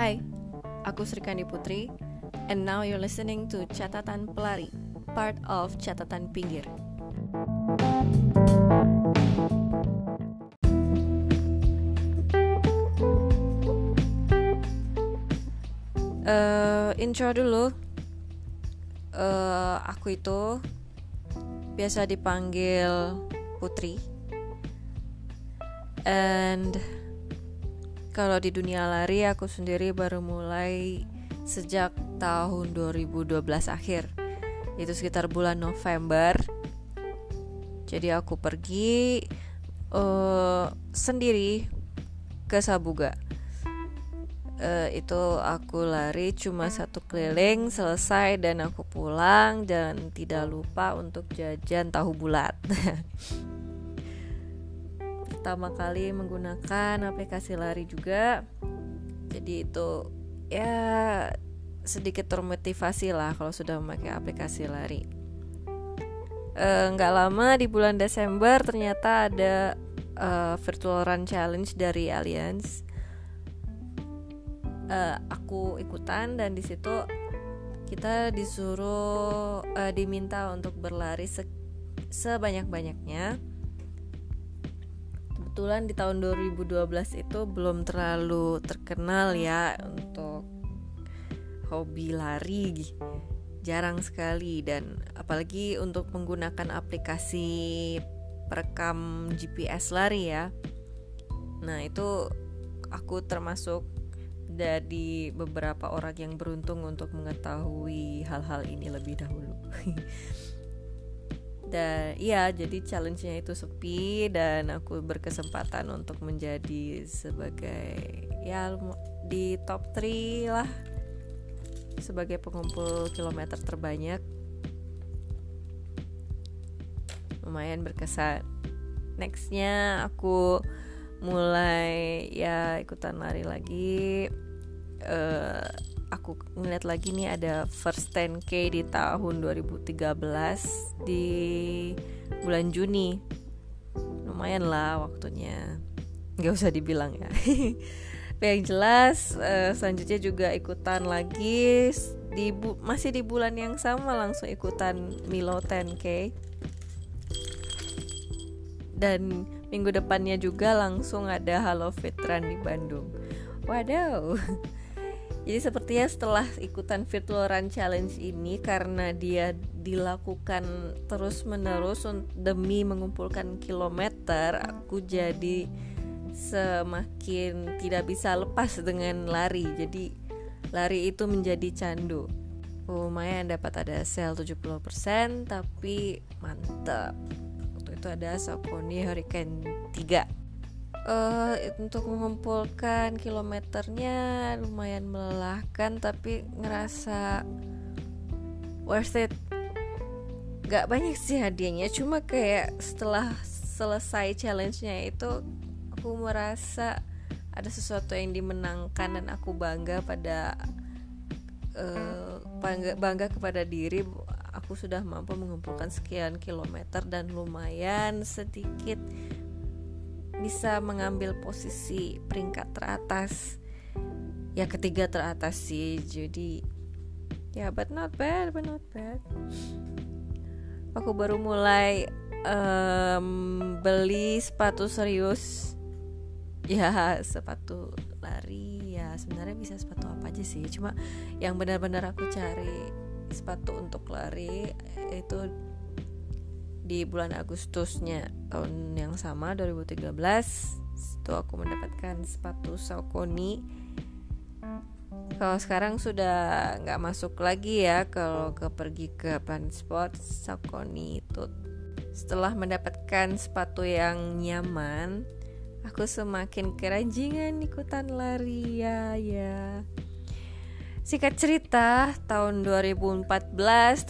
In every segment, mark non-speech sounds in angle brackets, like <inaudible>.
Hai, aku Srikandi Putri, and now you're listening to Catatan Pelari, part of Catatan Pinggir. Uh, intro dulu. Uh, aku itu biasa dipanggil Putri. And kalau di dunia lari aku sendiri baru mulai sejak tahun 2012 akhir. Itu sekitar bulan November. Jadi aku pergi uh, sendiri ke Sabuga. Uh, itu aku lari cuma satu keliling selesai dan aku pulang dan tidak lupa untuk jajan tahu bulat. <laughs> pertama kali menggunakan aplikasi lari juga. Jadi itu ya sedikit termotivasi lah kalau sudah memakai aplikasi lari. Eh, nggak e, lama di bulan Desember ternyata ada uh, virtual run challenge dari Alliance uh, aku ikutan dan di situ kita disuruh uh, diminta untuk berlari se sebanyak-banyaknya kebetulan di tahun 2012 itu belum terlalu terkenal ya untuk hobi lari jarang sekali dan apalagi untuk menggunakan aplikasi perekam GPS lari ya. Nah itu aku termasuk dari beberapa orang yang beruntung untuk mengetahui hal-hal ini lebih dahulu <laughs> dan iya jadi challenge-nya itu sepi dan aku berkesempatan untuk menjadi sebagai ya di top 3 lah. Sebagai pengumpul kilometer terbanyak. Lumayan berkesan. Nextnya aku mulai ya ikutan lari lagi. Uh, aku ngeliat lagi nih ada first 10k di tahun 2013 di bulan Juni. Lumayan lah waktunya. Nggak usah dibilang ya. <laughs> Yang jelas uh, selanjutnya juga ikutan lagi. Di masih di bulan yang sama langsung ikutan Milo 10k dan minggu depannya juga langsung ada Halo Fit Run di Bandung. Waduh <laughs> Jadi sepertinya setelah ikutan virtual run challenge ini karena dia dilakukan terus-menerus demi mengumpulkan kilometer, aku jadi semakin tidak bisa lepas dengan lari. Jadi lari itu menjadi candu. Lumayan dapat ada sel 70% tapi mantap. Waktu itu ada Saucony Hurricane 3 uh, untuk mengumpulkan kilometernya lumayan melelahkan tapi ngerasa worth it. Gak banyak sih hadiahnya cuma kayak setelah selesai challenge-nya itu aku merasa ada sesuatu yang dimenangkan dan aku bangga pada uh, bangga bangga kepada diri. Aku sudah mampu mengumpulkan sekian kilometer dan lumayan sedikit bisa mengambil posisi peringkat teratas. Ya ketiga teratas sih. Jadi ya but not bad but not bad. Aku baru mulai um, beli sepatu serius. Ya sepatu lari. Ya sebenarnya bisa sepatu apa aja sih. Cuma yang benar-benar aku cari sepatu untuk lari itu di bulan Agustusnya tahun yang sama 2013 itu aku mendapatkan sepatu Saucony. Kalau sekarang sudah nggak masuk lagi ya kalau ke pergi ke Planet Sport Saucony itu. Setelah mendapatkan sepatu yang nyaman aku semakin keranjingan ikutan lari ya ya. Singkat cerita, tahun 2014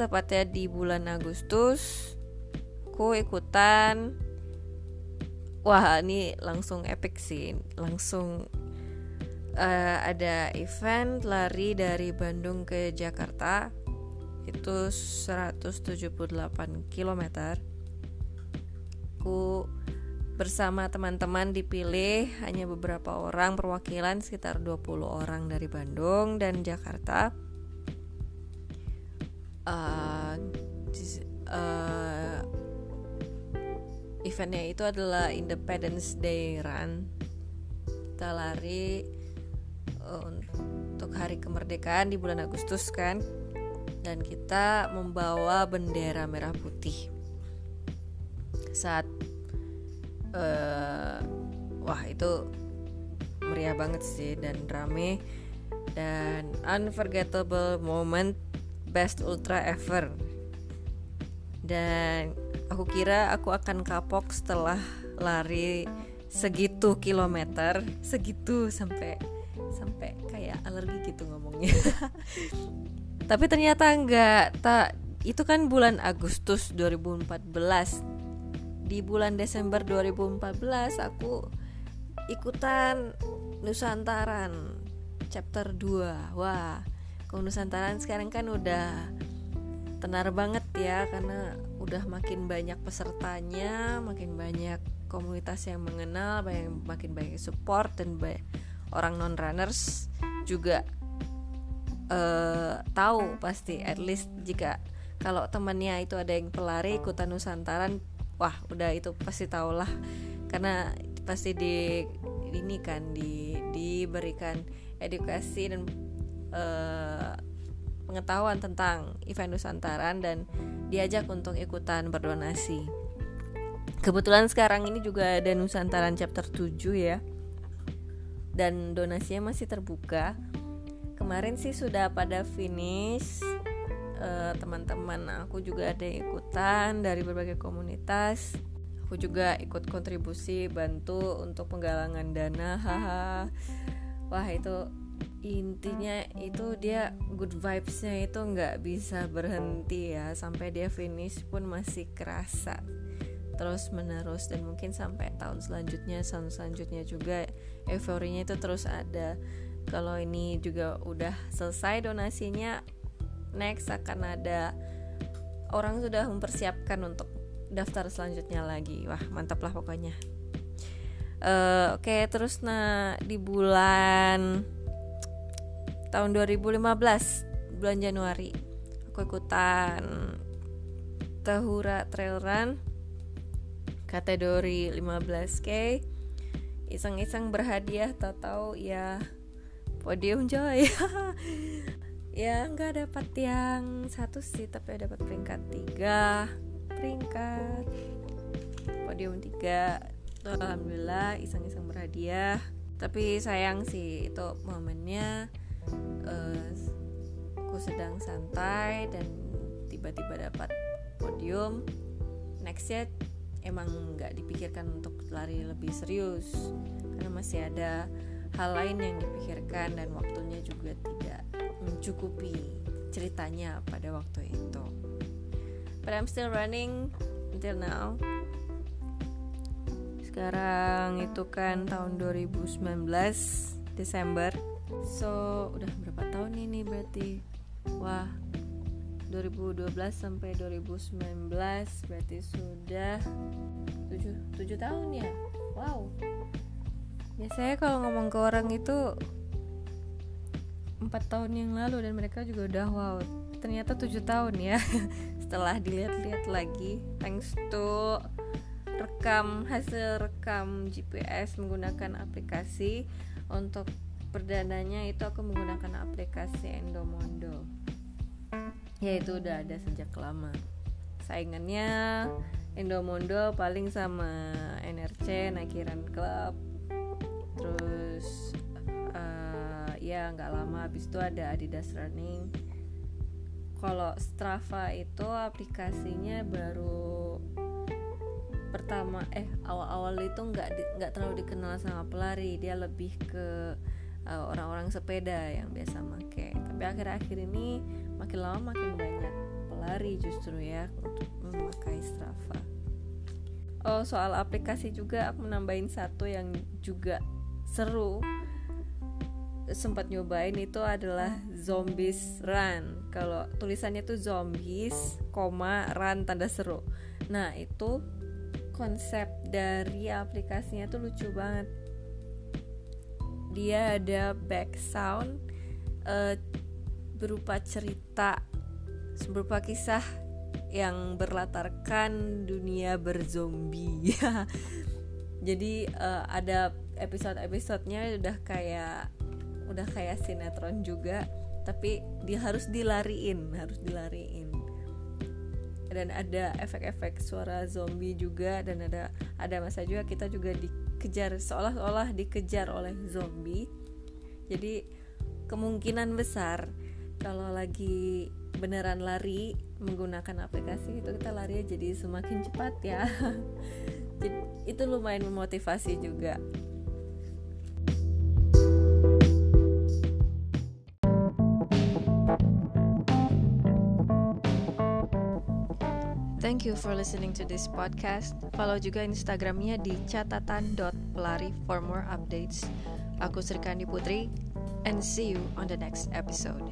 tepatnya di bulan Agustus aku ikutan. Wah ini langsung epic sih. Langsung uh, ada event lari dari Bandung ke Jakarta. Itu 178 km aku bersama teman-teman dipilih hanya beberapa orang perwakilan sekitar 20 orang dari Bandung dan Jakarta. Uh, uh, eventnya itu adalah Independence Day Run kita lari uh, untuk hari kemerdekaan di bulan Agustus kan? Dan kita membawa bendera merah putih. Saat uh, wah itu meriah banget sih dan rame dan unforgettable moment best ultra ever dan aku kira aku akan kapok setelah lari segitu kilometer segitu sampai sampai kayak alergi gitu ngomongnya. <laughs> Tapi ternyata enggak tak itu kan bulan Agustus 2014 di bulan Desember 2014 aku ikutan Nusantaran chapter 2 wah kalau Nusantaran sekarang kan udah tenar banget ya karena udah makin banyak pesertanya makin banyak komunitas yang mengenal banyak makin banyak support dan banyak orang non runners juga uh, tahu pasti at least jika kalau temannya itu ada yang pelari ikutan Nusantaran wah udah itu pasti tau lah karena pasti di ini kan di diberikan edukasi dan uh, pengetahuan tentang event Nusantaran dan diajak untuk ikutan berdonasi. Kebetulan sekarang ini juga ada Nusantaran chapter 7 ya. Dan donasinya masih terbuka. Kemarin sih sudah pada finish uh, teman-teman aku juga ada ikutan dari berbagai komunitas aku juga ikut kontribusi bantu untuk penggalangan dana haha wah itu intinya itu dia good vibesnya itu nggak bisa berhenti ya sampai dia finish pun masih kerasa terus menerus. Dan mungkin sampai tahun selanjutnya tahun selanjutnya juga euforinya itu terus ada. Kalau ini juga udah selesai donasinya next akan ada orang sudah mempersiapkan untuk daftar selanjutnya lagi. Wah mantap lah pokoknya. Uh, oke okay, terus nah di bulan tahun 2015 bulan Januari. Aku ikutan Tahura Trail Run kategori 15k iseng-iseng berhadiah tahu-tahu ya podium joy <laughs> ya nggak dapat yang satu sih tapi dapat peringkat tiga. Peringkat. Podium tiga. Alhamdulillah iseng-iseng berhadiah. Tapi sayang sih itu momennya uh, aku sedang santai dan tiba-tiba dapat podium next ya emang nggak dipikirkan untuk lari lebih serius karena masih ada hal lain yang dipikirkan dan waktunya juga tidak mencukupi ceritanya pada waktu itu. But I'm still running until now. Sekarang itu kan tahun 2019 Desember. So, udah berapa tahun ini berarti? Wah, 2012 sampai 2019 berarti sudah 7 7 tahun ya. Wow. Biasanya kalau ngomong ke orang itu empat tahun yang lalu dan mereka juga udah wow ternyata tujuh tahun ya <laughs> setelah dilihat-lihat lagi thanks to rekam hasil rekam GPS menggunakan aplikasi untuk perdananya itu aku menggunakan aplikasi Endomondo. Ya itu udah ada sejak lama. Saingannya Endomondo paling sama NRC Nakiran Club. Terus ya nggak lama habis itu ada Adidas Running. Kalau Strava itu aplikasinya baru pertama eh awal-awal itu nggak nggak terlalu dikenal sama pelari. Dia lebih ke uh, orang-orang sepeda yang biasa make. Tapi akhir-akhir ini makin lama makin banyak pelari justru ya untuk memakai Strava. Oh soal aplikasi juga aku menambahin satu yang juga seru. Sempat nyobain itu adalah zombies run. Kalau tulisannya tuh zombies koma run tanda seru. Nah itu konsep dari aplikasinya tuh lucu banget dia ada back sound uh, berupa cerita berupa kisah yang berlatarkan dunia berzombie <laughs> jadi uh, ada episode-episodenya udah kayak udah kayak sinetron juga tapi dia harus dilariin harus dilariin dan ada efek-efek suara zombie juga dan ada ada masa juga kita juga dikejar seolah-olah dikejar oleh zombie. Jadi kemungkinan besar kalau lagi beneran lari menggunakan aplikasi itu kita lari jadi semakin cepat ya. <laughs> Itu lumayan memotivasi juga Thank you for listening to this podcast. Follow juga Instagramnya di catatan.pelari for more updates. Aku Srikandi Putri, and see you on the next episode.